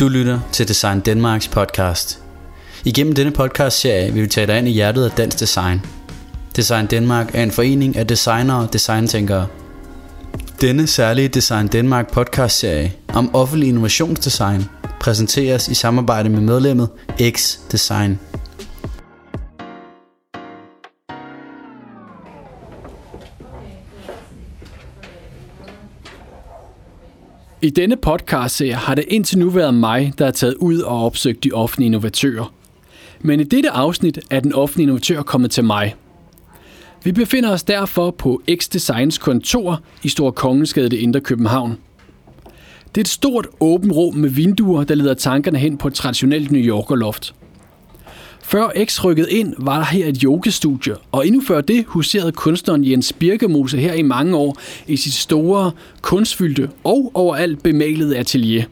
Du lytter til Design Danmarks podcast. Igennem denne podcast-serie vil vi tage dig ind i hjertet af dansk design. Design Danmark er en forening af designere og designtænkere. Denne særlige Design Danmark podcast-serie om offentlig innovationsdesign præsenteres i samarbejde med medlemmet X Design. I denne podcast har det indtil nu været mig, der har taget ud og opsøgt de offentlige innovatører. Men i dette afsnit er den offentlige innovatør kommet til mig. Vi befinder os derfor på X Designs kontor i Store Kongensgade i Indre København. Det er et stort åbent rum med vinduer, der leder tankerne hen på et traditionelt New Yorker loft – før X rykkede ind, var der her et yogastudie, og endnu før det huserede kunstneren Jens Birkemose her i mange år i sit store, kunstfyldte og overalt bemalede atelier.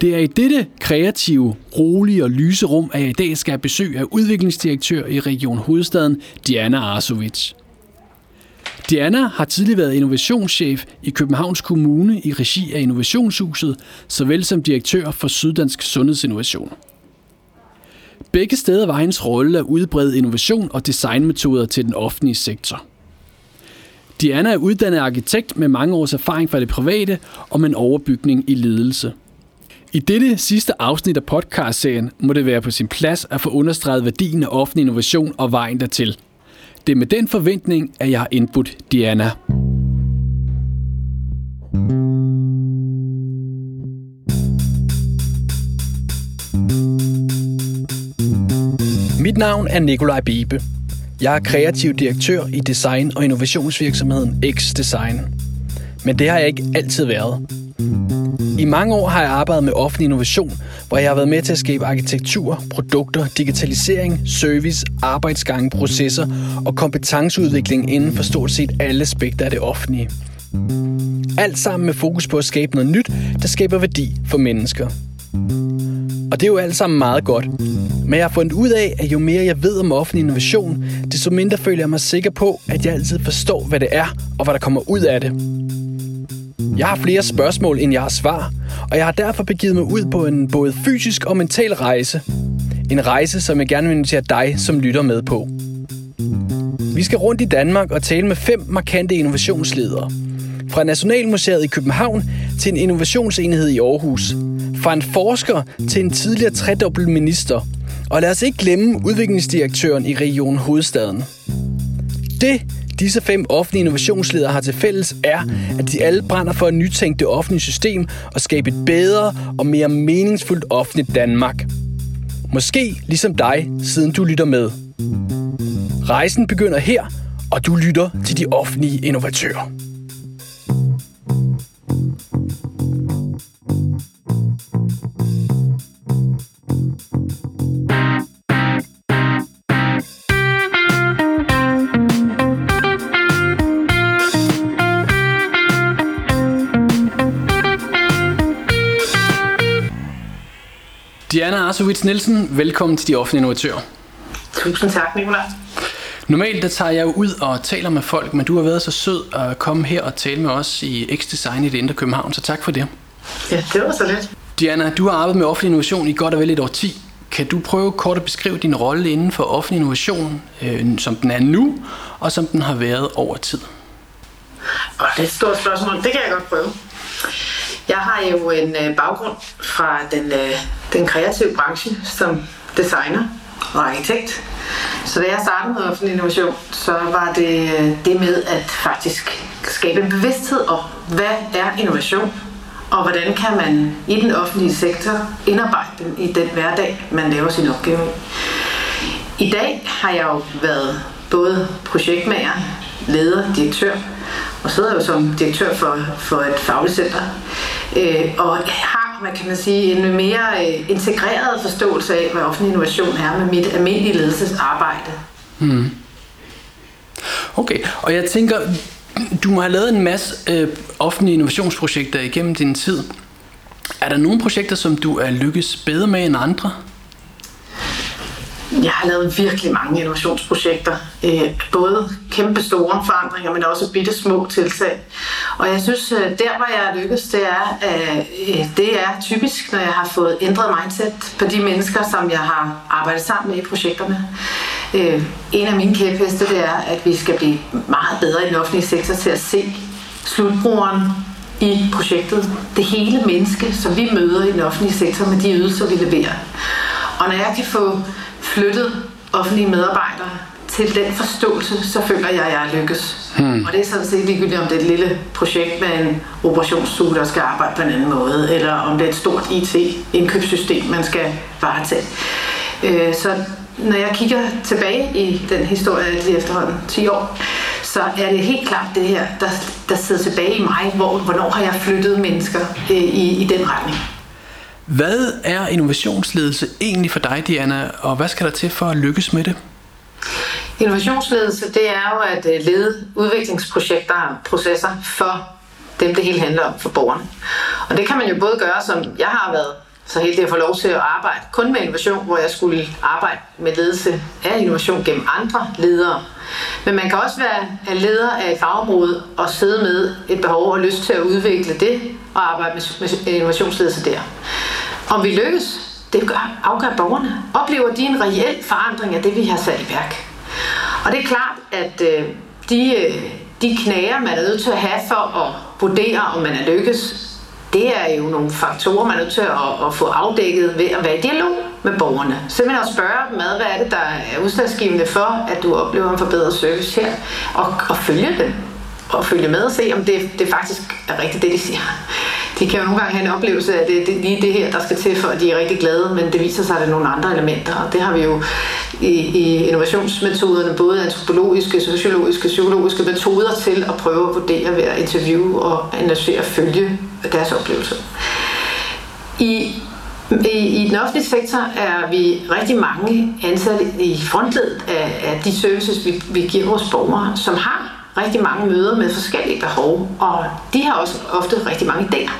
Det er i dette kreative, rolige og lyse rum, at jeg i dag skal have besøg af udviklingsdirektør i Region Hovedstaden, Diana Arsovic. Diana har tidligere været innovationschef i Københavns Kommune i regi af Innovationshuset, såvel som direktør for Syddansk Sundhedsinnovation. Begge steder var hendes rolle at udbrede innovation og designmetoder til den offentlige sektor. Diana er uddannet arkitekt med mange års erfaring fra det private og med en overbygning i ledelse. I dette sidste afsnit af podcastserien må det være på sin plads at få understreget værdien af offentlig innovation og vejen dertil. Det er med den forventning, at jeg har indbudt Diana. Mit navn er Nikolaj Bibe. Jeg er kreativ direktør i design- og innovationsvirksomheden X Design. Men det har jeg ikke altid været. I mange år har jeg arbejdet med offentlig innovation, hvor jeg har været med til at skabe arkitektur, produkter, digitalisering, service, arbejdsgange, processer og kompetenceudvikling inden for stort set alle aspekter af det offentlige. Alt sammen med fokus på at skabe noget nyt, der skaber værdi for mennesker. Og det er jo alt sammen meget godt. Men jeg har fundet ud af, at jo mere jeg ved om offentlig innovation, desto mindre føler jeg mig sikker på, at jeg altid forstår, hvad det er og hvad der kommer ud af det. Jeg har flere spørgsmål, end jeg har svar, og jeg har derfor begivet mig ud på en både fysisk og mental rejse. En rejse, som jeg gerne vil invitere dig, som lytter med på. Vi skal rundt i Danmark og tale med fem markante innovationsledere. Fra Nationalmuseet i København til en innovationsenhed i Aarhus. Fra en forsker til en tidligere tredobbelt minister. Og lad os ikke glemme udviklingsdirektøren i Region Hovedstaden. Det, disse fem offentlige innovationsledere har til fælles, er, at de alle brænder for at nytænke det offentlige system og skabe et bedre og mere meningsfuldt offentligt Danmark. Måske ligesom dig, siden du lytter med. Rejsen begynder her, og du lytter til de offentlige innovatører. Diana Arsovits Nielsen, velkommen til De Offentlige Innovatører. Tusind tak, Nicolaj. Normalt der tager jeg jo ud og taler med folk, men du har været så sød at komme her og tale med os i X-Design i det indre København, så tak for det. Ja, det var så lidt. Diana, du har arbejdet med offentlig innovation i godt og vel et år 10. Kan du prøve kort at beskrive din rolle inden for offentlig innovation, øh, som den er nu, og som den har været over tid? Og det er et stort spørgsmål. Det kan jeg godt prøve. Jeg har jo en øh, baggrund fra den, øh, den kreative branche som designer og arkitekt. Så da jeg startede med offentlig innovation, så var det det med at faktisk skabe en bevidsthed om, hvad er innovation, og hvordan kan man i den offentlige sektor indarbejde den i den hverdag, man laver sin opgave i. I dag har jeg jo været både projektmager, leder, direktør, og sidder jo som direktør for, for et fagligt center. Øh, og har, hvad kan man sige, en mere øh, integreret forståelse af, hvad offentlig innovation er med mit almindelige ledelsesarbejde. Hmm. Okay, og jeg tænker, du må have lavet en masse øh, offentlige innovationsprojekter igennem din tid. Er der nogle projekter, som du er lykkes bedre med end andre? Jeg har lavet virkelig mange innovationsprojekter. Øh, både kæmpe store forandringer, men også bitte små tiltag. Og jeg synes, øh, der hvor jeg er lykkes, det er, øh, det er typisk, når jeg har fået ændret mindset på de mennesker, som jeg har arbejdet sammen med i projekterne. En af mine kæpheste, det er, at vi skal blive meget bedre i den offentlige sektor til at se slutbrugeren i projektet. Det hele menneske, som vi møder i den offentlige sektor med de ydelser, vi leverer. Og når jeg kan få flyttet offentlige medarbejdere til den forståelse, så føler jeg, at jeg er lykkes. Hmm. Og det er sådan set ligegyldigt, om det er et lille projekt med en operationsstue, der skal arbejde på en anden måde, eller om det er et stort IT-indkøbssystem, man skal varetage. Øh, så når jeg kigger tilbage i den historie, lige efterhånden 10 år, så er det helt klart det her, der, der sidder tilbage i mig, hvor, hvornår har jeg flyttet mennesker øh, i, i den retning. Hvad er innovationsledelse egentlig for dig, Diana, og hvad skal der til for at lykkes med det? Innovationsledelse, det er jo at øh, lede udviklingsprojekter og processer for dem, det hele handler om for borgerne. Og det kan man jo både gøre, som jeg har været så heldig at få lov til at arbejde kun med innovation, hvor jeg skulle arbejde med ledelse af innovation gennem andre ledere. Men man kan også være leder af et fagområde og sidde med et behov og lyst til at udvikle det og arbejde med innovationsledelse der. Om vi lykkes, det afgør borgerne. Oplever de en reel forandring af det, vi har sat i værk? Og det er klart, at øh, de, øh, de knager, man er nødt til at have for at vurdere, om man er lykkes, det er jo nogle faktorer, man er nødt til at, at få afdækket ved at være i dialog med borgerne. Simpelthen at spørge dem, hvad er det, der er udslagsgivende for, at du oplever en forbedret service her, og, og følge det dem og følge med og se, om det, det faktisk er rigtigt, det de siger. De kan jo nogle gange have en oplevelse af, at det, det lige det her, der skal til, for at de er rigtig glade, men det viser sig, at der er nogle andre elementer, og det har vi jo i, i innovationsmetoderne, både antropologiske, sociologiske, psykologiske metoder til at prøve at vurdere ved at interviewe og analysere og følge deres oplevelser. I i, I den offentlige sektor er vi rigtig mange ansatte i frontledet af, af de services, vi, vi giver vores borgere, som har rigtig mange møder med forskellige behov, og de har også ofte rigtig mange idéer.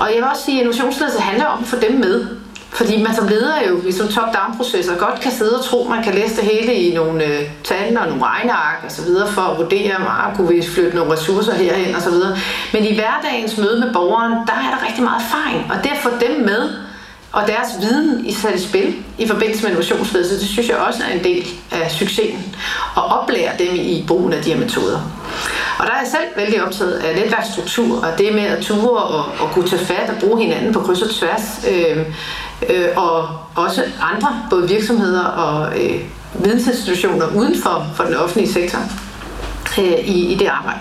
Og jeg vil også sige, at innovationsledelse handler om at få dem med. Fordi man som leder jo i sådan top-down-processer godt kan sidde og tro, man kan læse det hele i nogle øh, tal og nogle regneark og så videre for at vurdere, om ah, kunne vi flytte nogle ressourcer herhen og så videre. Men i hverdagens møde med borgeren, der er der rigtig meget erfaring, og det at få dem med, og deres viden i sat i spil i forbindelse med innovationsledelse, det synes jeg også er en del af succesen. Og oplære dem i brugen af de her metoder. Og der er jeg selv vældig optaget af netværksstruktur, og det med at ture og, og kunne tage fat og bruge hinanden på kryds og tværs. Øh, øh, og også andre, både virksomheder og øh, vidensinstitutioner uden for, for den offentlige sektor øh, i, i det arbejde.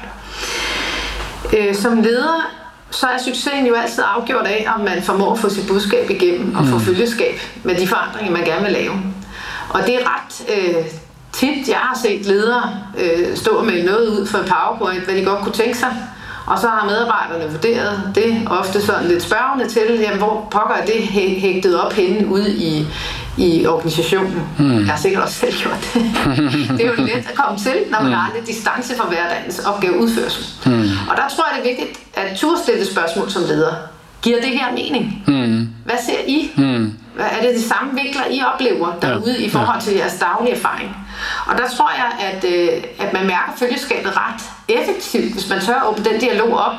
Øh, som leder så er succesen jo altid afgjort af, om man formår at få sit budskab igennem og få mm. følgeskab med de forandringer, man gerne vil lave. Og det er ret øh, tit, jeg har set ledere øh, stå og melde noget ud for en PowerPoint, hvad de godt kunne tænke sig. Og så har medarbejderne vurderet det ofte sådan lidt spørgende til, jamen, hvor pokker er det hægtet op henne ude i, i organisationen. Hmm. Jeg har sikkert også selv gjort det. det er jo let at komme til, når man hmm. har lidt distance fra hverdagens opgaveudførsel. Hmm. Og der tror jeg, det er vigtigt at turde stille spørgsmål som leder. Giver det her mening? Hmm. Hvad ser I? Hmm. Er det de samme vinkler, I oplever derude ja. i forhold til jeres daglige erfaring? Og der tror jeg, at, øh, at man mærker følgeskabet ret effektivt, hvis man tør at åbne den dialog op,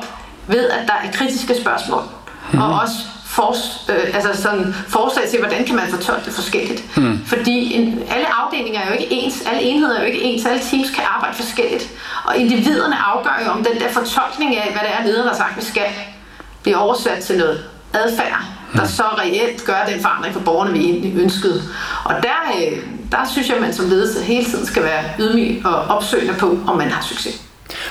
ved at der er kritiske spørgsmål. Hmm. Og også for, øh, altså sådan forslag til, hvordan kan man fortolke det forskelligt. Hmm. Fordi en, alle afdelinger er jo ikke ens, alle enheder er jo ikke ens, alle teams kan arbejde forskelligt. Og individerne afgør jo, om den der fortolkning af, hvad det er, lederen har sagt, vi skal, blive oversat til noget adfærd, der hmm. så reelt gør den forandring for borgerne, vi egentlig ønskede. Og der, øh, der synes jeg, at man som ledelse hele tiden skal være ydmyg og opsøgende på, om man har succes.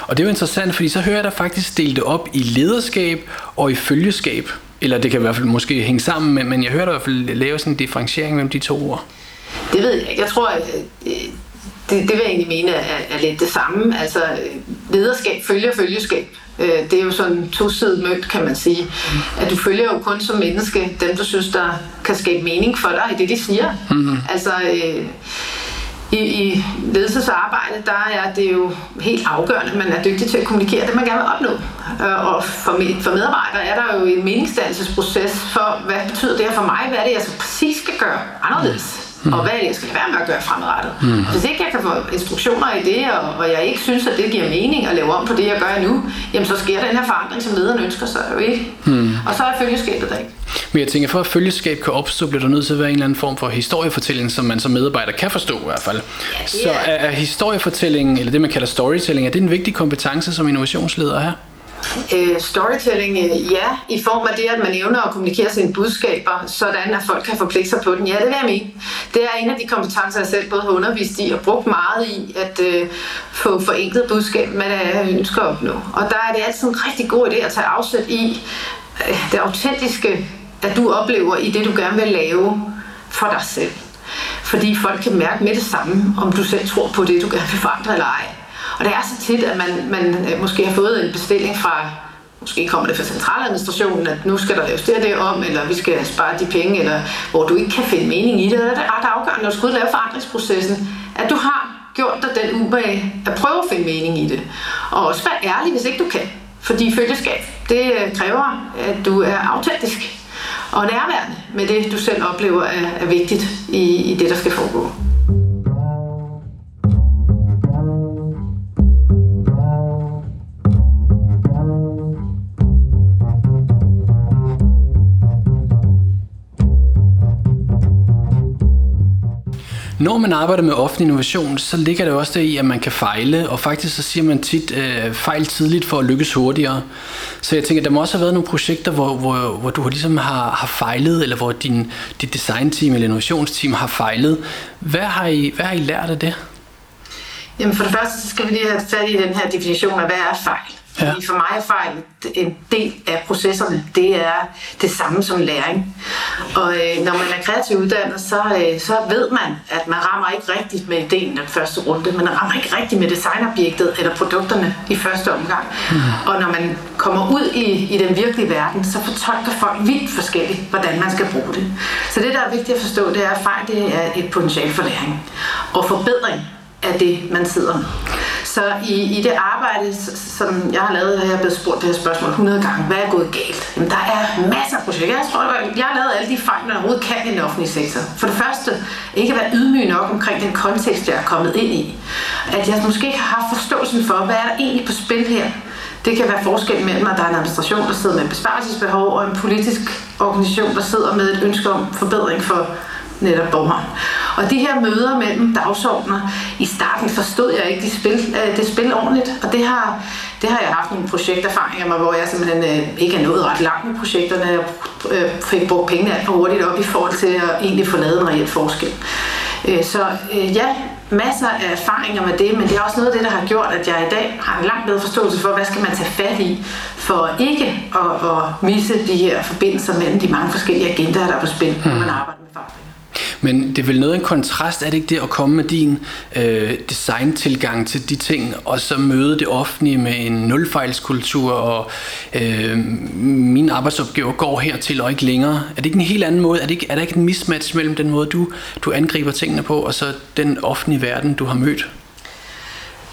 Og det er jo interessant, fordi så hører jeg dig faktisk dele det op i lederskab og i følgeskab. Eller det kan i hvert fald måske hænge sammen, men, men jeg hørte i hvert fald lave sådan en differentiering mellem de to ord. Det ved jeg. Jeg tror, at øh, det, det vil jeg egentlig mene er, er lidt det samme. Altså lederskab følger følgeskab. Øh, det er jo sådan en tosidig mønt, kan man sige. At du følger jo kun som menneske dem, du synes, der kan skabe mening for dig i det, de siger. Mm-hmm. Altså, øh, i, i ledelsesarbejde, der er det jo helt afgørende, at man er dygtig til at kommunikere det, man gerne vil opnå. Øh, og for, for medarbejdere er der jo en meningsdannelsesproces for, hvad betyder det her for mig? Hvad er det, jeg så præcis skal gøre anderledes? mm. og hvad jeg skal lade være med at gøre fremadrettet. Mm. Hvis ikke jeg kan få instruktioner i det, og, og jeg ikke synes, at det giver mening at lave om på det, jeg gør nu, jamen så sker den her forandring, som lederen ønsker sig jo ikke. Mm. Og så er følgeskabet der ikke. Men jeg tænker, for at følgeskab kan opstå, bliver der nødt til at være en eller anden form for historiefortælling, som man som medarbejder kan forstå i hvert fald. Ja, så er, er historiefortælling, eller det man kalder storytelling, er det en vigtig kompetence som innovationsleder her? Øh, storytelling, øh, ja, i form af det, at man evner at kommunikere sine budskaber, sådan at folk kan forpligte sig på den. Ja, det vil jeg mene. Det er en af de kompetencer, jeg selv både har undervist i og brugt meget i, at øh, få forenklet budskab med, det jeg ønsker at opnå. Og der er det altid en rigtig god idé at tage afsæt i Øh, det autentiske, at du oplever i det, du gerne vil lave for dig selv. Fordi folk kan mærke med det samme, om du selv tror på det, du gerne vil forandre eller ej. Og det er så tit, at man, man øh, måske har fået en bestilling fra, måske kommer det fra centraladministrationen, at nu skal der laves det og det om, eller vi skal spare de penge, eller hvor du ikke kan finde mening i det. Og det er ret afgørende, når du skal ud lave forandringsprocessen, at du har gjort dig den ubehag at prøve at finde mening i det. Og også være ærlig, hvis ikke du kan. Fordi følgeskab, det øh, kræver, at du er autentisk og nærværende med det, du selv oplever er, er vigtigt i, i det, der skal foregå. Når man arbejder med offentlig innovation, så ligger det også der i, at man kan fejle, og faktisk så siger man tit øh, fejl tidligt for at lykkes hurtigere. Så jeg tænker, der må også have været nogle projekter, hvor, hvor, hvor du ligesom har, har fejlet, eller hvor din, dit designteam eller innovationsteam har fejlet. Hvad har I, hvad har I lært af det? Jamen for det første, så skal vi lige have fat i den her definition af, hvad er fejl? Ja. Fordi for mig er fejl en del af processerne. Det er det samme som læring. Og øh, når man er kreativ uddannet, så, øh, så ved man, at man rammer ikke rigtigt med ideen den første runde. Man rammer ikke rigtigt med designobjektet eller produkterne i første omgang. Mm. Og når man kommer ud i, i den virkelige verden, så fortolker folk vildt forskelligt, hvordan man skal bruge det. Så det, der er vigtigt at forstå, det er, at fejl det er et potentiale for læring. Og forbedring af det, man sidder med. Så i, i det arbejde, som jeg har lavet, har jeg blevet spurgt det her spørgsmål 100 gange. Hvad er gået galt? Jamen, der er masser af projekter. Jeg tror, jeg har lavet alle de fejl, man overhovedet kan i den offentlige sektor. For det første, ikke at være ydmyg nok omkring den kontekst, jeg er kommet ind i. At jeg måske ikke har haft forståelsen for, hvad er der egentlig på spil her? Det kan være forskel mellem, at der er en administration, der sidder med et besparelsesbehov, og en politisk organisation, der sidder med et ønske om forbedring for netop borgeren. Og de her møder mellem dagsordner, i starten forstod jeg ikke de spil, øh, det spil ordentligt, og det har, det har jeg haft nogle projekterfaringer med, hvor jeg simpelthen øh, ikke er nået ret langt med projekterne. Jeg øh, fik brugt pengene alt for hurtigt op i forhold til at egentlig få lavet en reel forskel. Så ja, masser af erfaringer med det, men det er også noget af det, der har gjort, at jeg i dag har en langt bedre forståelse for, hvad skal man tage fat i, for ikke at, at misse de her forbindelser mellem de mange forskellige agendaer, der er på spil, når man arbejder med forandring. Men det er vel noget af en kontrast, er det ikke det at komme med din øh, designtilgang til de ting, og så møde det offentlige med en nulfejlskultur, og øh, mine arbejdsopgaver går hertil og ikke længere. Er det ikke en helt anden måde? Er, det ikke, er der ikke en mismatch mellem den måde, du, du angriber tingene på, og så den offentlige verden, du har mødt?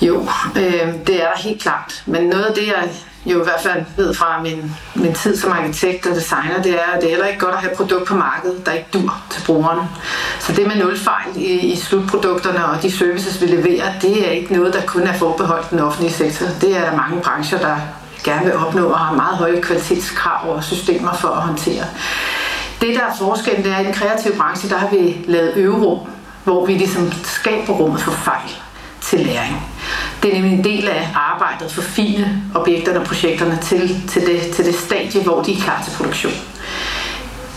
Jo, øh, det er der helt klart. Men noget af det, jeg jo i hvert fald ved fra min, min tid som arkitekt og designer, det er, at det er heller ikke godt at have et produkt på markedet, der ikke dur til brugeren. Så det med nulfejl i, i slutprodukterne og de services, vi leverer, det er ikke noget, der kun er forbeholdt den offentlige sektor. Det er der mange brancher, der gerne vil opnå og har meget høje kvalitetskrav og systemer for at håndtere. Det, der er forskellen, det er, at i den kreative branche, der har vi lavet øverum, hvor vi ligesom skaber rummet for fejl til læring. Det er nemlig en del af arbejdet for fine objekterne og projekterne til, til, det, til det stadie, hvor de er klar til produktion.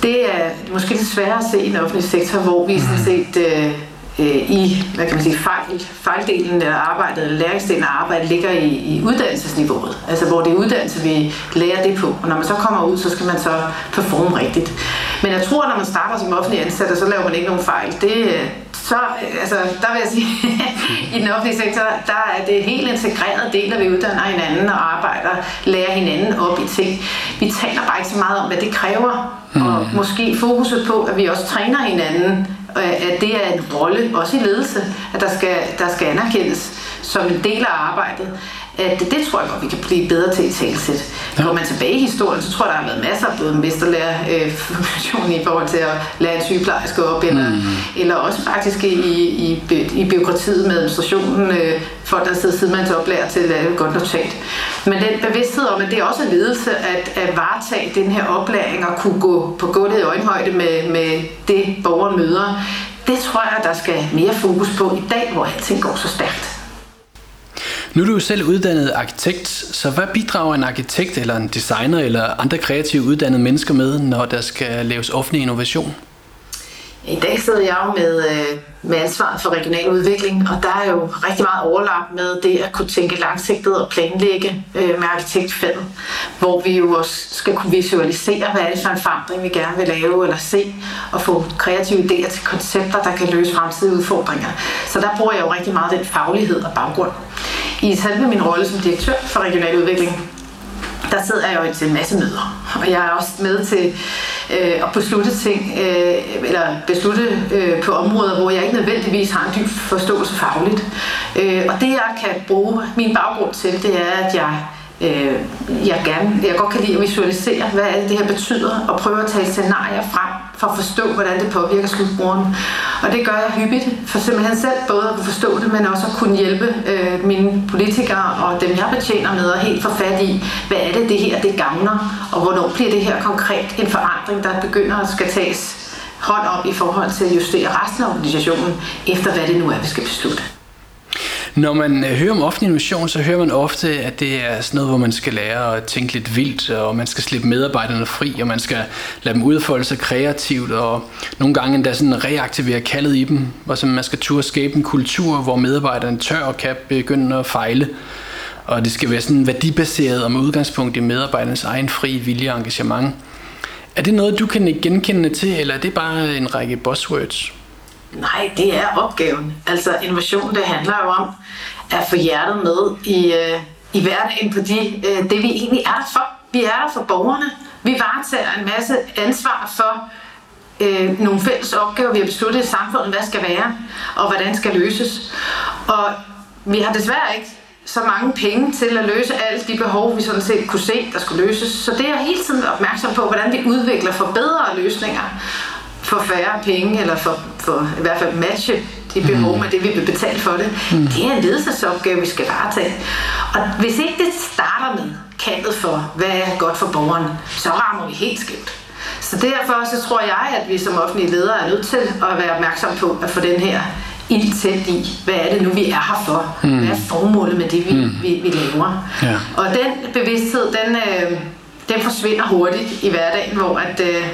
Det er måske lidt sværere at se i den offentlige sektor, hvor vi sådan set øh, øh, i hvad kan man sige, fejl, fejldelen af arbejdet, eller læringsdelen af arbejdet, ligger i, i uddannelsesniveauet. Altså hvor det er uddannelse, vi lærer det på. Og når man så kommer ud, så skal man så performe rigtigt. Men jeg tror, når man starter som offentlig ansat, så laver man ikke nogen fejl. Det, så, altså, der vil jeg sige, i den offentlige sektor, der er det helt integreret del, at vi uddanner hinanden og arbejder, lærer hinanden op i ting. Vi taler bare ikke så meget om, hvad det kræver, og mm. måske fokuset på, at vi også træner hinanden, at det er en rolle, også i ledelse, at der skal, der skal anerkendes som en del af arbejdet, at det tror jeg godt, vi kan blive bedre til i talsæt. Ja. Går man tilbage i historien, så tror jeg, der har været masser af både mesterlærer øh, i forhold til at lære en sygeplejerske op, eller, mm. eller også faktisk i, i, i byråkratiet med administrationen, øh, folk der sidder sidemandsoplærer til at lave et godt notat. Men den bevidsthed om, at det er også en ledelse at, at varetage den her oplæring og kunne gå på gulvet i øjenhøjde med, med det, borgere møder, det tror jeg, der skal mere fokus på i dag, hvor alting går så stærkt. Nu er du jo selv uddannet arkitekt, så hvad bidrager en arkitekt eller en designer eller andre kreative uddannede mennesker med, når der skal laves offentlig innovation? I dag sidder jeg jo med, øh, med ansvaret for regional udvikling, og der er jo rigtig meget overlap med det at kunne tænke langsigtet og planlægge øh, med arkitektfaget, hvor vi jo også skal kunne visualisere, hvad er det for en forandring, vi gerne vil lave eller se, og få kreative idéer til koncepter, der kan løse fremtidige udfordringer. Så der bruger jeg jo rigtig meget den faglighed og baggrund. I selve min rolle som direktør for regional udvikling, der sidder jeg jo til en masse møder, og jeg er også med til øh, at beslutte ting, øh, eller beslutte øh, på områder, hvor jeg ikke nødvendigvis har en dyb forståelse fagligt. Øh, og det jeg kan bruge min baggrund til, det er, at jeg øh, jeg, gerne, jeg godt kan lide at visualisere, hvad alt det her betyder, og prøve at tage scenarier frem for at forstå, hvordan det påvirker slutbrugeren. Og det gør jeg hyppigt, for simpelthen selv både at kunne forstå det, men også at kunne hjælpe øh, mine politikere og dem, jeg betjener med, at helt få fat i, hvad er det, det her det gavner, og hvornår bliver det her konkret en forandring, der begynder at skal tages hånd om i forhold til at justere resten af organisationen, efter hvad det nu er, vi skal beslutte. Når man øh, hører om offentlig innovation, så hører man ofte, at det er sådan noget, hvor man skal lære at tænke lidt vildt, og man skal slippe medarbejderne fri, og man skal lade dem udfolde sig kreativt, og nogle gange endda sådan reaktivere kaldet i dem, og så man skal turde skabe en kultur, hvor medarbejderne tør og kan begynde at fejle. Og det skal være sådan værdibaseret og med udgangspunkt i medarbejdernes egen fri vilje og engagement. Er det noget, du kan genkende til, eller er det bare en række buzzwords? Nej, det er opgaven. Altså innovation, det handler jo om at få hjertet med i, øh, i hverdagen på de, øh, det, vi egentlig er der for. Vi er der for borgerne. Vi varetager en masse ansvar for øh, nogle fælles opgaver, vi har besluttet i samfundet, hvad skal være, og hvordan skal løses. Og vi har desværre ikke så mange penge til at løse alle de behov, vi sådan set kunne se, der skulle løses. Så det er hele tiden opmærksom på, hvordan vi udvikler forbedrede løsninger for færre penge, eller for, for i hvert fald matche de behov mm. med det, vi vil betale for det. Mm. Det er en ledelsesopgave, vi skal varetage. Og hvis ikke det starter med kaldet for, hvad er godt for borgeren, så rammer vi helt skævt. Så derfor så tror jeg, at vi som offentlige ledere er nødt til at være opmærksom på at få den her ild tæt i, hvad er det nu, vi er her for? Mm. Hvad er formålet med det, vi, mm. vi, vi laver? Ja. Og den bevidsthed, den, øh, den forsvinder hurtigt i hverdagen, hvor at, øh,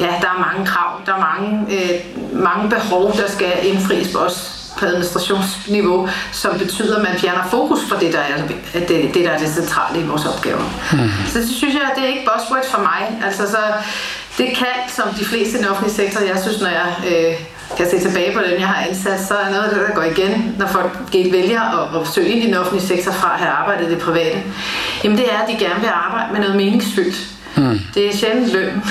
ja, der er mange krav, der er mange, øh, mange behov, der skal indfries på os på administrationsniveau, som betyder, at man fjerner fokus fra det, der er det, det, der er det centrale i vores opgaver. Mm. Så det synes jeg, det er ikke buzzword for mig. Altså, så det kan, som de fleste i den offentlige sektor, jeg synes, når jeg øh, kan se tilbage på dem, jeg har ansat, så er noget af det, der går igen, når folk vælger at, at søge ind i den offentlige sektor fra at have arbejdet i det private. Jamen det er, at de gerne vil arbejde med noget meningsfyldt. Hmm. Det er sjældent løn.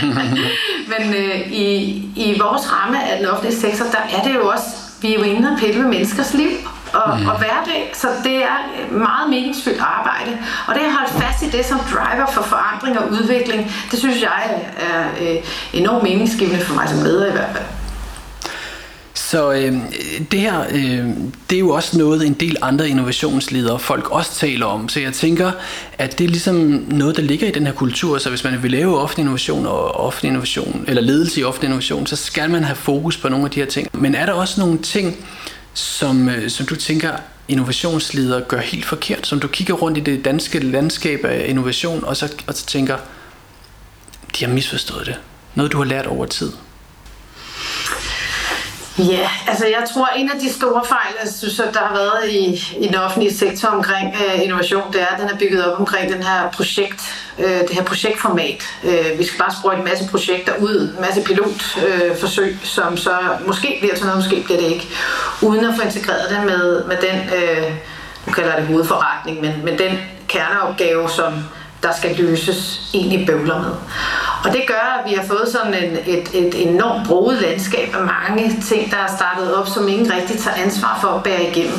Men øh, i, i vores ramme af den offentlige sektor, der er det jo også, vi er jo inde og pille med menneskers liv og, mm. og hverdag, så det er meget meningsfyldt arbejde. Og det at holde fast i det som driver for forandring og udvikling, det synes jeg er, er øh, enormt meningsgivende for mig som leder i hvert fald. Så øh, det her, øh, det er jo også noget, en del andre innovationsledere folk også taler om. Så jeg tænker, at det er ligesom noget, der ligger i den her kultur. Så hvis man vil lave offentlig innovation og offentlig innovation, eller ledelse i offentlig innovation, så skal man have fokus på nogle af de her ting. Men er der også nogle ting, som, øh, som du tænker, innovationsledere gør helt forkert, som du kigger rundt i det danske landskab af innovation, og så, og så tænker, de har misforstået det. Noget, du har lært over tid. Ja, altså jeg tror, en af de store fejl, jeg synes, at der har været i, i den offentlige sektor omkring øh, innovation, det er, at den er bygget op omkring den her projekt, øh, det her projektformat. Øh, vi skal bare sprøjte en masse projekter ud, en masse pilotforsøg, øh, som så måske bliver til noget, måske bliver det ikke, uden at få integreret det med, med den, øh, nu kalder jeg det hovedforretning, men, men den kerneopgave, som der skal løses, egentlig bøvler med. Og det gør, at vi har fået sådan en, et, et enormt broet landskab af mange ting, der er startet op, som ingen rigtig tager ansvar for at bære igennem.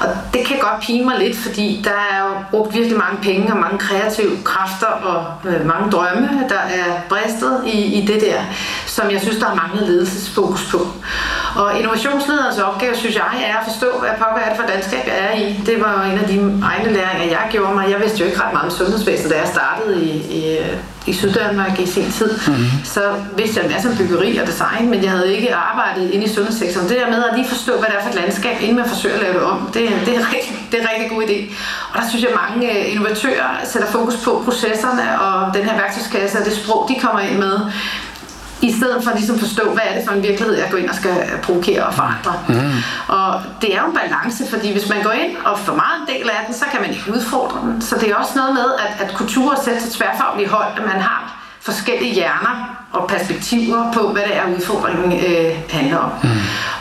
Og det kan godt pine mig lidt, fordi der er jo brugt virkelig mange penge og mange kreative kræfter og øh, mange drømme, der er bristet i, i det der, som jeg synes, der er manglet ledelsesfokus på. Og innovationslederens opgave, synes jeg, er at forstå, hvad pokker er det for landskab, jeg er i. Det var en af de egne læringer, jeg gjorde mig. Jeg vidste jo ikke ret meget om sundhedsvæsenet, da jeg startede i, i, i Syddanmark i sin tid. Mm-hmm. Så vidste jeg en masse om byggeri og design, men jeg havde ikke arbejdet inde i sundhedssektoren. Det der med at lige forstå, hvad det er for et landskab, inden man forsøger at lave det om, det, det, er, rigtig, det er en rigtig god idé. Og der synes jeg, at mange øh, innovatører sætter fokus på processerne og den her værktøjskasse og det sprog, de kommer ind med i stedet for at ligesom forstå, hvad er det for en virkelighed, jeg går ind og skal provokere og forandre. Mm. Og det er jo en balance, fordi hvis man går ind og får meget en del af den, så kan man ikke udfordre den. Så det er også noget med, at, at kulturer sætter til tværfaglige hold, at man har forskellige hjerner og perspektiver på, hvad det er, udfordringen øh, handler om. Mm.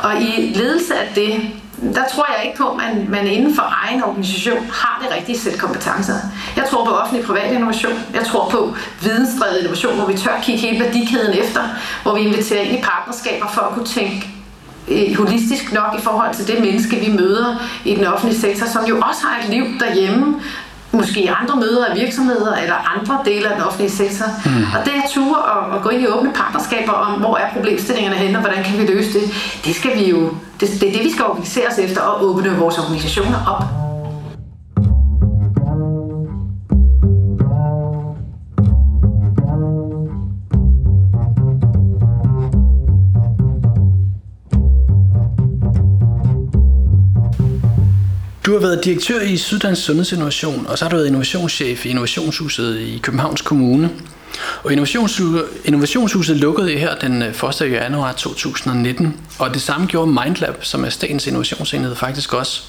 Og i ledelse af det, der tror jeg ikke på, at man, man inden for egen organisation har det rigtige sæt kompetencer. Jeg tror på offentlig privat innovation. Jeg tror på vidensdrevet innovation, hvor vi tør kigge hele værdikæden efter, hvor vi inviterer ind i partnerskaber for at kunne tænke øh, holistisk nok i forhold til det menneske, vi møder i den offentlige sektor, som jo også har et liv derhjemme, måske andre møder af virksomheder eller andre dele af den offentlige sektor. Mm. Og det er ture at, at gå ind i åbne partnerskaber om, hvor er problemstillingerne henne, og hvordan kan vi løse det, det skal vi jo, det, det er det, vi skal organisere os efter og åbne vores organisationer op. Du har været direktør i Syddansk Sundhedsinnovation, og så har du været innovationschef i Innovationshuset i Københavns Kommune. Og Innovationshuset, Innovationshuset lukkede her den øh, 1. Januar 2019, og det samme gjorde Mindlab, som er statens innovationsenhed faktisk også.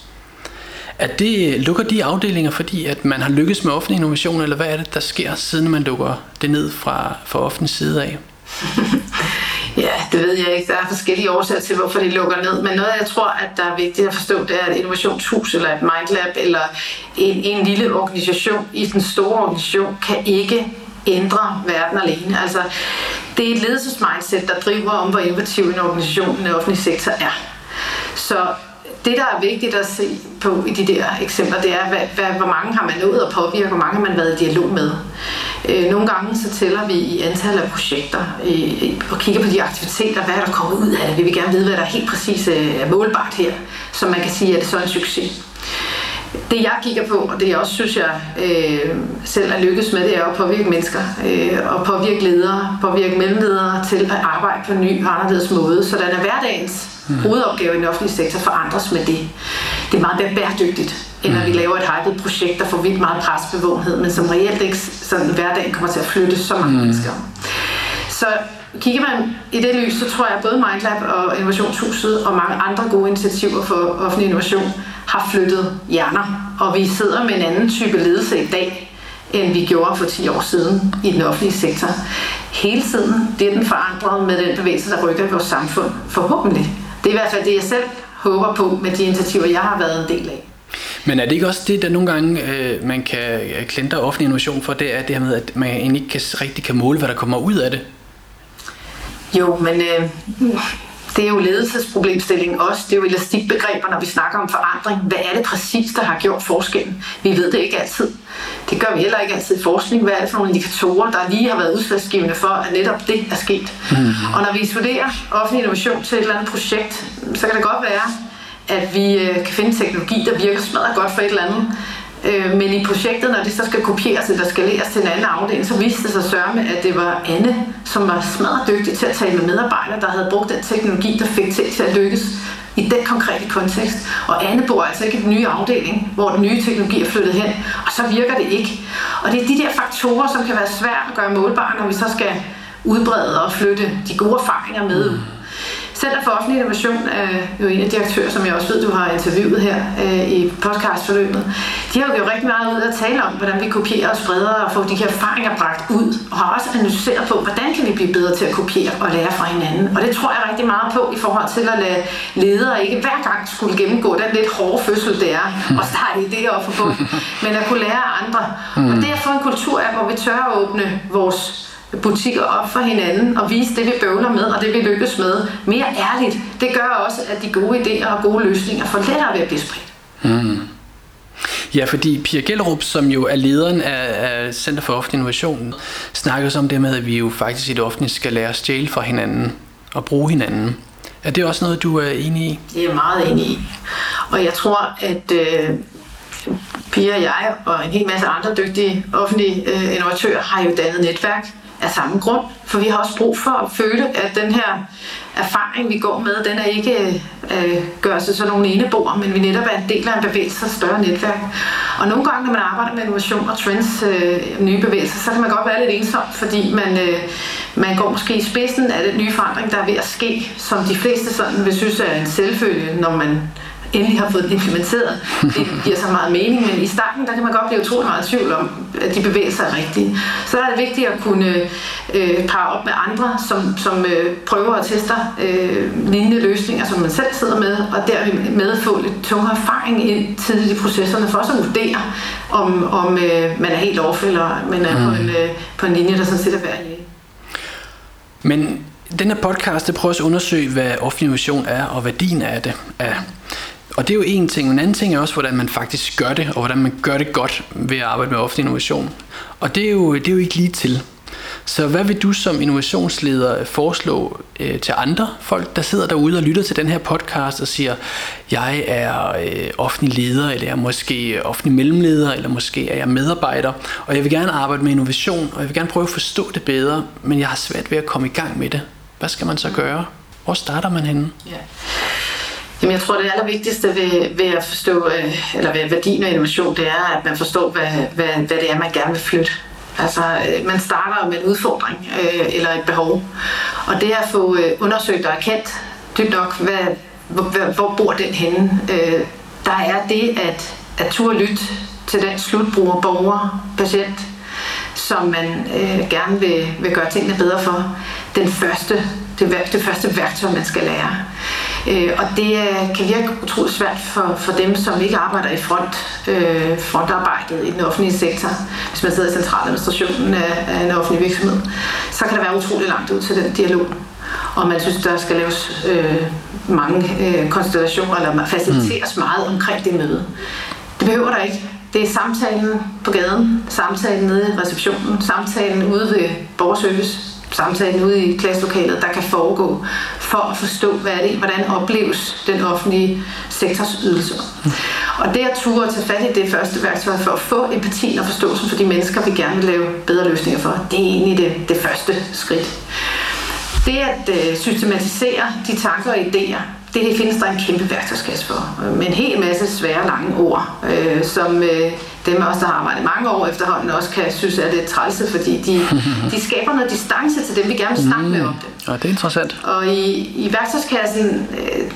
At det øh, lukker de afdelinger, fordi at man har lykkes med offentlig innovation, eller hvad er det, der sker, siden man lukker det ned fra, fra offentlig side af? Ja, det ved jeg ikke. Der er forskellige årsager til, hvorfor de lukker ned. Men noget, jeg tror, at der er vigtigt at forstå, det er, at innovationshus eller et mindlab eller en, en lille organisation i den store organisation kan ikke ændre verden alene. Altså, det er et ledelsesmindset, der driver om, hvor innovativ en organisation den offentlige sektor er. Så det, der er vigtigt at se på i de der eksempler, det er, hvad, hvad, hvor mange har man nået at påvirke, hvor mange har man været i dialog med. Øh, nogle gange så tæller vi i antal af projekter øh, og kigger på de aktiviteter, hvad er der kommet ud af det. Vi vil gerne vide, hvad der helt præcis øh, er målbart her, så man kan sige, at det så en succes. Det jeg kigger på, og det jeg også synes, jeg øh, selv er lykkes med, det er at påvirke mennesker, øh, og påvirke ledere, påvirke mellemledere til at arbejde på en ny og anderledes måde, så den er hverdagens mm. hovedopgave i den offentlige sektor forandres med det. Det er meget mere bæredygtigt end at vi laver et hypet projekt, der får vildt meget presbevågenhed, men som reelt ikke sådan i hverdagen kommer til at flytte så mange mm. mennesker. Så kigger man i det lys, så tror jeg, at både Mindlab og Innovationshuset og mange andre gode initiativer for offentlig innovation har flyttet hjerner. Og vi sidder med en anden type ledelse i dag, end vi gjorde for 10 år siden i den offentlige sektor. Hele tiden det er den forandret med den bevægelse, der rykker i vores samfund. Forhåbentlig. Det er i hvert fald det, jeg selv håber på med de initiativer, jeg har været en del af. Men er det ikke også det, der nogle gange øh, man kan øh, klandre offentlig innovation for, det er det her med, at man ikke kan, rigtig kan måle, hvad der kommer ud af det? Jo, men øh, det er jo ledelsesproblemstillingen også. Det er jo elastikbegreber, når vi snakker om forandring. Hvad er det præcis, der har gjort forskellen? Vi ved det ikke altid. Det gør vi heller ikke altid i forskning. Hvad er det for nogle indikatorer, der lige har været udslagsgivende for, at netop det er sket? Mm. Og når vi isolerer offentlig innovation til et eller andet projekt, så kan det godt være, at vi øh, kan finde teknologi, der virker smadret godt for et eller andet. Øh, men i projektet, når det så skal kopieres eller skaleres til en anden afdeling, så viste det sig sørme, at det var Anne, som var smadret dygtig til at tale med medarbejdere, der havde brugt den teknologi, der fik til, til at lykkes i den konkrete kontekst. Og Anne bor altså ikke i den nye afdeling, hvor den nye teknologi er flyttet hen, og så virker det ikke. Og det er de der faktorer, som kan være svært at gøre målbare, når vi så skal udbrede og flytte de gode erfaringer med mm. Center for Offentlig Innovation er jo en af de aktører, som jeg også ved, du har interviewet her øh, i podcastforløbet. De har jo rigtig meget ud at tale om, hvordan vi kopierer og spreder og får de her erfaringer bragt ud, og har også analyseret på, hvordan kan vi blive bedre til at kopiere og lære fra hinanden. Og det tror jeg rigtig meget på i forhold til at lade ledere ikke hver gang skulle gennemgå den lidt hårde fødsel, det er at starte idéer op for men at kunne lære andre. Og det er at få en kultur af, hvor vi tør at åbne vores butikker op for hinanden og vise det, vi bøvler med og det, vi lykkes med mere ærligt. Det gør også, at de gode idéer og gode løsninger får lettere ved at blive spredt. Mm. Ja, fordi Pia Gellerup, som jo er lederen af, af Center for Offentlig Innovation, snakker også om det med, at vi jo faktisk i det offentlige skal lære at stjæle fra hinanden og bruge hinanden. Er det også noget, du er enig i? Det er jeg meget enig i. Og jeg tror, at øh, Pia og jeg og en hel masse andre dygtige offentlige øh, innovatører har jo dannet netværk af samme grund. For vi har også brug for at føle, at den her erfaring, vi går med, den er ikke øh, gør sig sådan nogle eneboer, men vi netop er en del af en bevægelse og større netværk. Og nogle gange, når man arbejder med innovation og trends, øh, nye bevægelser, så kan man godt være lidt ensom, fordi man, øh, man går måske i spidsen af den nye forandring, der er ved at ske, som de fleste sådan vil synes er en selvfølge, når man endelig har fået den implementeret. Det giver så meget mening, men i starten der kan man godt blive utrolig meget i tvivl om, at de bevægelser er rigtige. Så er det vigtigt at kunne øh, parre op med andre, som, som øh, prøver at teste øh, lignende løsninger, som man selv sidder med, og dermed få lidt tung erfaring ind tidligt i processerne, for også at vurdere, om, om øh, man er helt off, eller man er mm. på, en, øh, på en linje, der sådan set er værd Men den her podcast det prøver at undersøge, hvad offentlig innovation er, og værdien af det er. Og det er jo en ting. En anden ting er også, hvordan man faktisk gør det, og hvordan man gør det godt ved at arbejde med offentlig innovation. Og det er jo, det er jo ikke lige til. Så hvad vil du som innovationsleder foreslå øh, til andre folk, der sidder derude og lytter til den her podcast og siger, jeg er øh, offentlig leder, eller jeg er måske offentlig mellemleder, eller måske er jeg medarbejder, og jeg vil gerne arbejde med innovation, og jeg vil gerne prøve at forstå det bedre, men jeg har svært ved at komme i gang med det. Hvad skal man så gøre? Hvor starter man henne? Ja. Jamen, jeg tror, det allervigtigste ved, ved at forstå, øh, eller ved værdien af innovation, det er, at man forstår, hvad, hvad, hvad det er, man gerne vil flytte. Altså, øh, man starter med en udfordring øh, eller et behov. Og det at få øh, undersøgt og erkendt dybt nok, hvad, hvor, hvor bor den henne, øh, der er det at, at turde lytte til den slutbruger, borger, patient, som man øh, gerne vil, vil gøre tingene bedre for. Den første, det, det første værktøj, man skal lære. Øh, og det øh, kan virke utroligt svært for, for dem, som ikke arbejder i front, øh, frontarbejdet i den offentlige sektor. Hvis man sidder i centraladministrationen af, af en offentlig virksomhed, så kan der være utrolig langt ud til den dialog. Og man synes, der skal laves øh, mange øh, konstellationer, eller faciliteres mm. meget omkring det møde. Det behøver der ikke. Det er samtalen på gaden, samtalen nede i receptionen, samtalen ude ved borgerservice, samtalen ude i klasselokalet, der kan foregå for at forstå, hvad er det, hvordan opleves den offentlige sektors ydelser. Og det at ture at tage fat i det første værktøj for at få empatien og forståelsen for de mennesker, vi gerne vil lave bedre løsninger for, det er egentlig det, det første skridt. Det at øh, systematisere de tanker og idéer, det findes der en kæmpe værktøjskasse for, med en hel masse svære lange ord, øh, som øh, dem også, der har arbejdet mange år efterhånden, også kan synes er lidt trælse, fordi de, de skaber noget distance til dem, vi gerne vil snakke mm. med om det. Og det er interessant. Og i, i værktøjskassen, øh,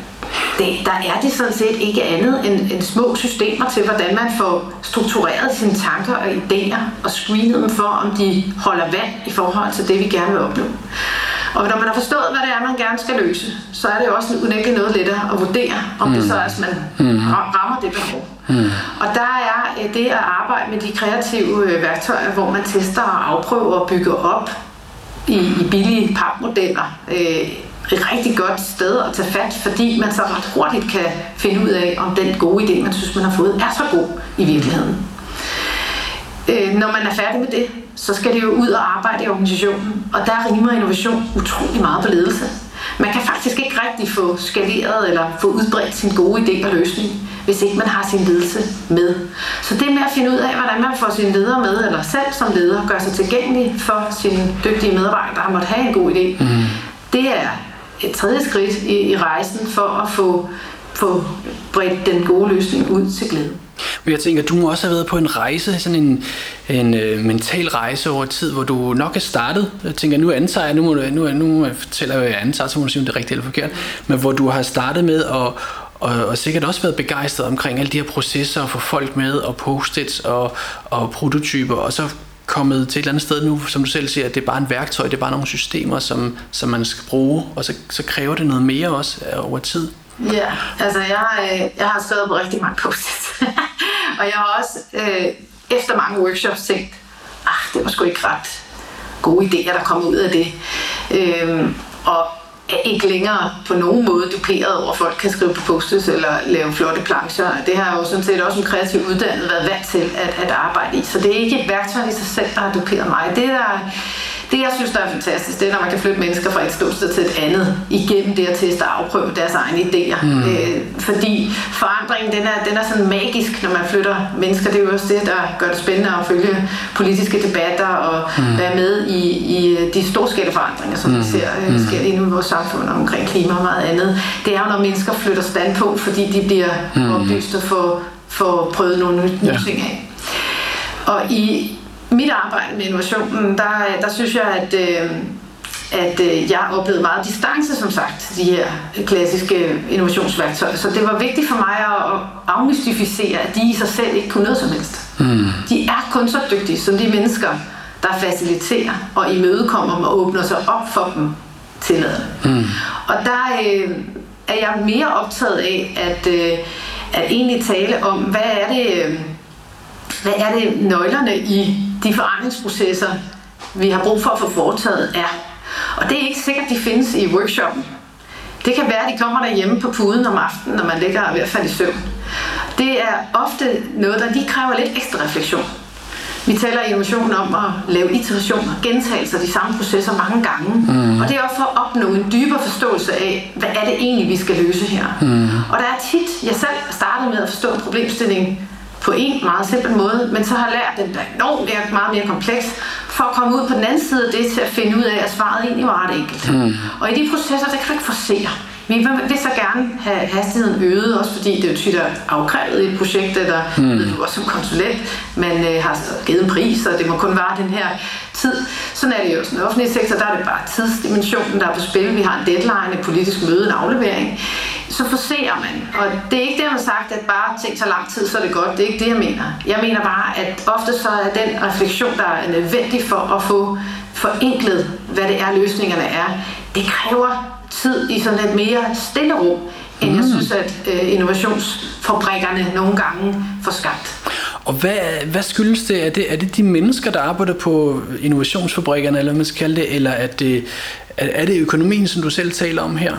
det, der er det sådan set ikke andet end, end små systemer til, hvordan man får struktureret sine tanker og idéer og screenet dem for, om de holder vand i forhold til det, vi gerne vil opnå. Og når man har forstået, hvad det er, man gerne skal løse, så er det jo også unægteligt noget lettere at vurdere, om mm. det så er, at man mm. rammer det behov. Mm. Og der er øh, det at arbejde med de kreative øh, værktøjer, hvor man tester og afprøver og bygger op i, i billige papmodeller, øh, et rigtig godt sted at tage fat, fordi man så ret hurtigt kan finde ud af, om den gode idé, man synes, man har fået, er så god i virkeligheden. Øh, når man er færdig med det, så skal det jo ud og arbejde i organisationen, og der rimer innovation utrolig meget på ledelse. Man kan faktisk ikke rigtig få skaleret eller få udbredt sin gode idé og løsning, hvis ikke man har sin ledelse med. Så det med at finde ud af, hvordan man får sine ledere med, eller selv som leder gør sig tilgængelig for sine dygtige medarbejdere, der måtte have en god idé, mm. det er et tredje skridt i, i rejsen for at få, få bredt den gode løsning ud til glæde. Men jeg tænker, du må også have været på en rejse, sådan en, en øh, mental rejse over tid, hvor du nok er startet. Jeg tænker, nu antager jeg, nu må, du, nu, nu må jeg fortælle, hvad jeg antager, så må du sige, om det er rigtigt eller forkert. Men hvor du har startet med at, og, og sikkert også været begejstret omkring alle de her processer og få folk med og post-its og, og prototyper, og så kommet til et eller andet sted nu, som du selv siger, at det er bare en værktøj, det er bare nogle systemer, som, som man skal bruge, og så, så kræver det noget mere også øh, over tid. Ja, altså jeg, øh, jeg har skrevet på rigtig mange post og jeg har også øh, efter mange workshops tænkt, ah, det var sgu ikke ret, gode idéer, der kom ud af det. Øh, og er ikke længere på nogen måde duperet over, at folk kan skrive på postes eller lave flotte plancher. Det har jeg jo sådan set også en kreativ uddannet været vant til at, at arbejde i. Så det er ikke et værktøj i sig selv, der har duperet mig. Det, der det, jeg synes, der er fantastisk, det er, når man kan flytte mennesker fra et ståsted til et andet, igennem det at teste og afprøve deres egne idéer. Mm. Øh, fordi forandringen, den er, den er sådan magisk, når man flytter mennesker. Det er jo også det, der gør det spændende at følge politiske debatter og mm. være med i, i de store forandringer, som mm. vi ser øh, mm. sker lige nu i vores samfund omkring klima og meget andet. Det er jo, når mennesker flytter standpunkt, fordi de bliver mm. oplyst og får, får prøvet nogle nye ja. ting af. Og i, mit arbejde med innovationen, der, der synes jeg, at, øh, at øh, jeg oplevede meget distance, som sagt, til de her klassiske innovationsværktøjer. Så det var vigtigt for mig at afmystificere, at de i sig selv ikke kunne noget som helst. Mm. De er kun så dygtige som de mennesker, der faciliterer og imødekommer dem og åbner sig op for dem til noget. Mm. Og der øh, er jeg mere optaget af at, øh, at egentlig tale om, hvad er det... Øh, hvad er det nøglerne i de forandringsprocesser, vi har brug for at få foretaget, er. Og det er ikke sikkert, de findes i workshoppen. Det kan være, at de kommer derhjemme på puden om aftenen, når man ligger ved at falde i søvn. Det er ofte noget, der lige kræver lidt ekstra refleksion. Vi taler i innovation om at lave iterationer, gentagelser de samme processer mange gange. Mm. Og det er også for at opnå en dybere forståelse af, hvad er det egentlig, vi skal løse her. Mm. Og der er tit, jeg selv startede med at forstå en problemstilling på en meget simpel måde, men så har lært den der enormt mere, meget mere kompleks, for at komme ud på den anden side af det, til at finde ud af, at svaret egentlig var ret enkelt. Mm. Og i de processer, der kan du ikke forsere. Vi vil så gerne have hastigheden øget, også fordi det er jo tit afkrævet i et projekt, eller mm. ved du også som konsulent, man øh, har givet en pris, og det må kun være den her tid. Sådan er det jo i den offentlige sektor, der er det bare tidsdimensionen, der er på spil. Vi har en deadline, et politisk møde, en aflevering så forser man. Og det er ikke det, man har sagt, at bare ting tager lang tid, så er det godt. Det er ikke det, jeg mener. Jeg mener bare, at ofte så er den refleksion, der er nødvendig for at få forenklet, hvad det er, løsningerne er, det kræver tid i sådan et mere stille rum, end mm. jeg synes, at øh, innovationsfabrikkerne nogle gange får skabt. Og hvad, hvad skyldes det? Er, det? er det de mennesker, der arbejder på innovationsfabrikkerne, eller hvad man skal kalde det, eller er det, er det økonomien, som du selv taler om her?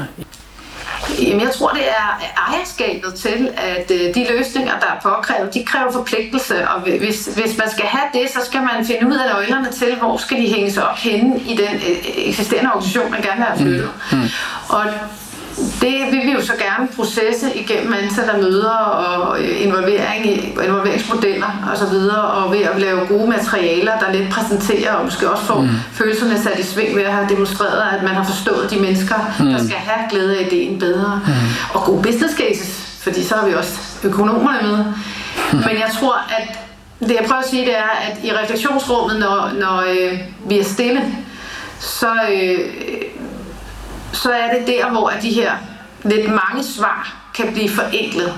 Jamen, jeg tror, det er ejerskabet til, at øh, de løsninger, der er påkrævet, de kræver forpligtelse, og hvis, hvis man skal have det, så skal man finde ud af nøglerne til, hvor skal de hænges op henne i den øh, eksisterende organisation, man gerne vil have flyttet. Mm. Mm. Og det vil vi jo så gerne processe igennem antal af møder og involvering i, involveringsmodeller og så videre, og ved at lave gode materialer, der lidt præsenterer og måske også får mm. følelserne sat i sving ved at have demonstreret, at man har forstået de mennesker, mm. der skal have glæde af ideen bedre. Mm. Og gode business cases, fordi så har vi også økonomerne med. Mm. Men jeg tror, at det jeg prøver at sige, det er, at i refleksionsrummet, når, når øh, vi er stille, så øh, så er det der, hvor de her lidt mange svar kan blive forenklet.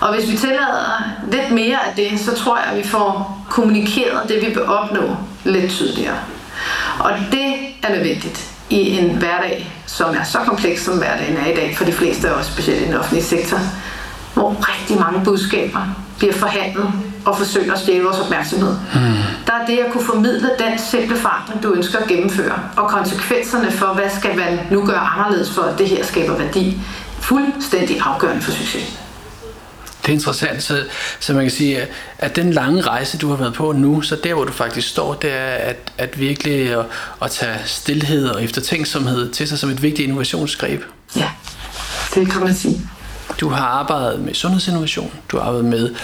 Og hvis vi tillader lidt mere af det, så tror jeg, at vi får kommunikeret det, vi vil opnå lidt tydeligere. Og det er nødvendigt i en hverdag, som er så kompleks, som hverdagen er i dag for de fleste af os, specielt i den offentlige sektor, hvor rigtig mange budskaber bliver forhandlet og forsøger at stjæle vores opmærksomhed. Mm. Der er det at kunne formidle den simple forandring, du ønsker at gennemføre, og konsekvenserne for, hvad skal man nu gøre anderledes for, at det her skaber værdi, fuldstændig afgørende for succes. Det er interessant, så, så man kan sige, at den lange rejse, du har været på nu, så der, hvor du faktisk står, det er at, at virkelig at, at tage stillhed og eftertænksomhed til sig som et vigtigt innovationsgreb. Ja, det kan man sige. Du har arbejdet med sundhedsinnovation, du har arbejdet med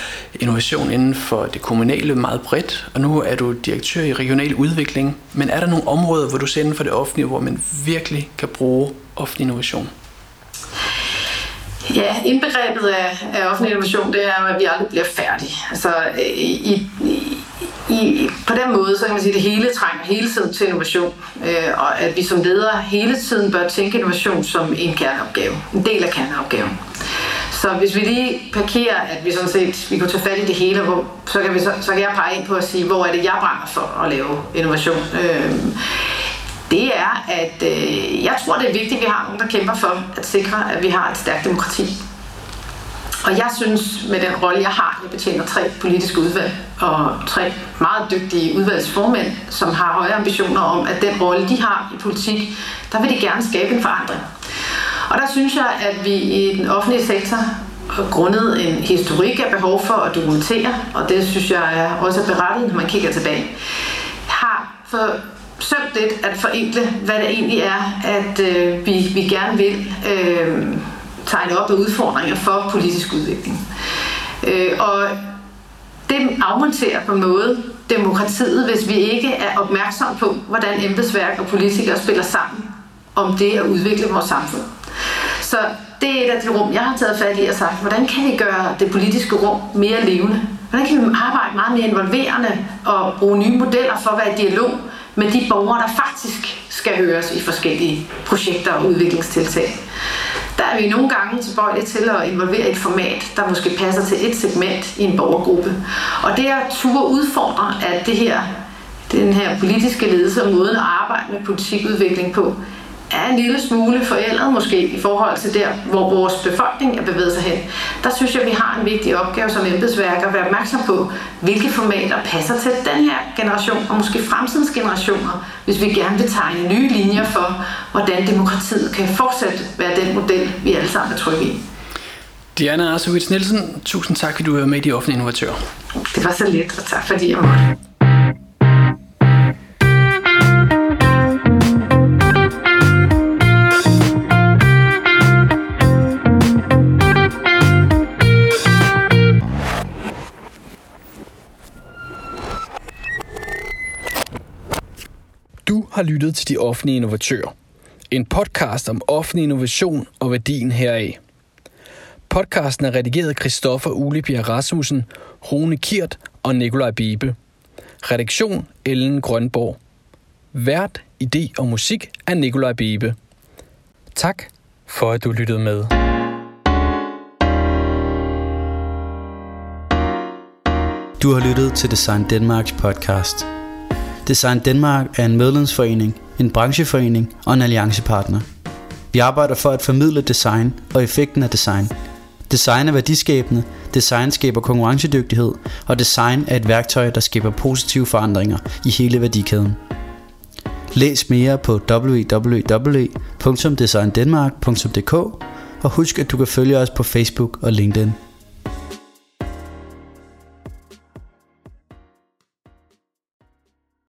innovation inden for det kommunale meget bredt, og nu er du direktør i regional udvikling. Men er der nogle områder, hvor du ser inden for det offentlige, hvor man virkelig kan bruge offentlig innovation? Ja, indbegrebet af, af offentlig innovation, det er at vi aldrig bliver færdige. Altså, i, i, i, på den måde, så kan man sige, at det hele trænger hele tiden til innovation, øh, og at vi som ledere hele tiden bør tænke innovation som en kerneopgave, en del af kerneopgaven. Så hvis vi lige parkerer, at vi sådan set vi kunne tage fat i det hele, hvor, så, kan vi så, så kan jeg pege ind på at sige, hvor er det, jeg brænder for at lave innovation. Øh, det er, at øh, jeg tror, det er vigtigt, at vi har nogen, der kæmper for at sikre, at vi har et stærkt demokrati. Og jeg synes, med den rolle, jeg har, jeg betjener tre politiske udvalg og tre meget dygtige udvalgsformænd, som har høje ambitioner om, at den rolle, de har i politik, der vil de gerne skabe en forandring. Og der synes jeg, at vi i den offentlige sektor grundet en historik af behov for at dokumentere, og det synes jeg er også berettet, når man kigger tilbage, har for søgt lidt at forenkle, hvad det egentlig er, at øh, vi, vi gerne vil øh, tegne op af udfordringer for politisk udvikling. Øh, og det afmonterer på en måde demokratiet, hvis vi ikke er opmærksom på, hvordan embedsværk og politikere spiller sammen om det at udvikle vores samfund. Så det er et af de rum, jeg har taget fat i og sagt, hvordan kan vi gøre det politiske rum mere levende? Hvordan kan vi arbejde meget mere involverende og bruge nye modeller for at være i dialog med de borgere, der faktisk skal høres i forskellige projekter og udviklingstiltag? Der er vi nogle gange tilbøjelige til at involvere et format, der måske passer til et segment i en borgergruppe. Og det er turde udfordre, at det her, den her politiske ledelse og måden at arbejde med politikudvikling på, er en lille smule forældet måske i forhold til der, hvor vores befolkning er bevæget sig hen. Der synes jeg, at vi har en vigtig opgave som embedsværk at være opmærksom på, hvilke formater passer til den her generation og måske fremtidens generationer, hvis vi gerne vil tegne nye linjer for, hvordan demokratiet kan fortsat være den model, vi alle sammen er trygge i. Diana Arsovits Nielsen, tusind tak, fordi du var med i De Offentlige Innovatører. Det var så let, og tak fordi jeg måtte. Har lyttet til De Offentlige Innovatører. En podcast om offentlig innovation og værdien heraf. Podcasten er redigeret af Christoffer Ulebjerg Rasmussen, Rune Kirt og Nikolaj Bibe. Redaktion Ellen Grønborg. Vært, idé og musik af Nikolaj Bibe. Tak for at du lyttede med. Du har lyttet til Design Danmarks podcast. Design Danmark er en medlemsforening, en brancheforening og en alliancepartner. Vi arbejder for at formidle design og effekten af design. Design er værdiskabende, design skaber konkurrencedygtighed, og design er et værktøj, der skaber positive forandringer i hele værdikæden. Læs mere på www.designdenmark.dk og husk at du kan følge os på Facebook og LinkedIn.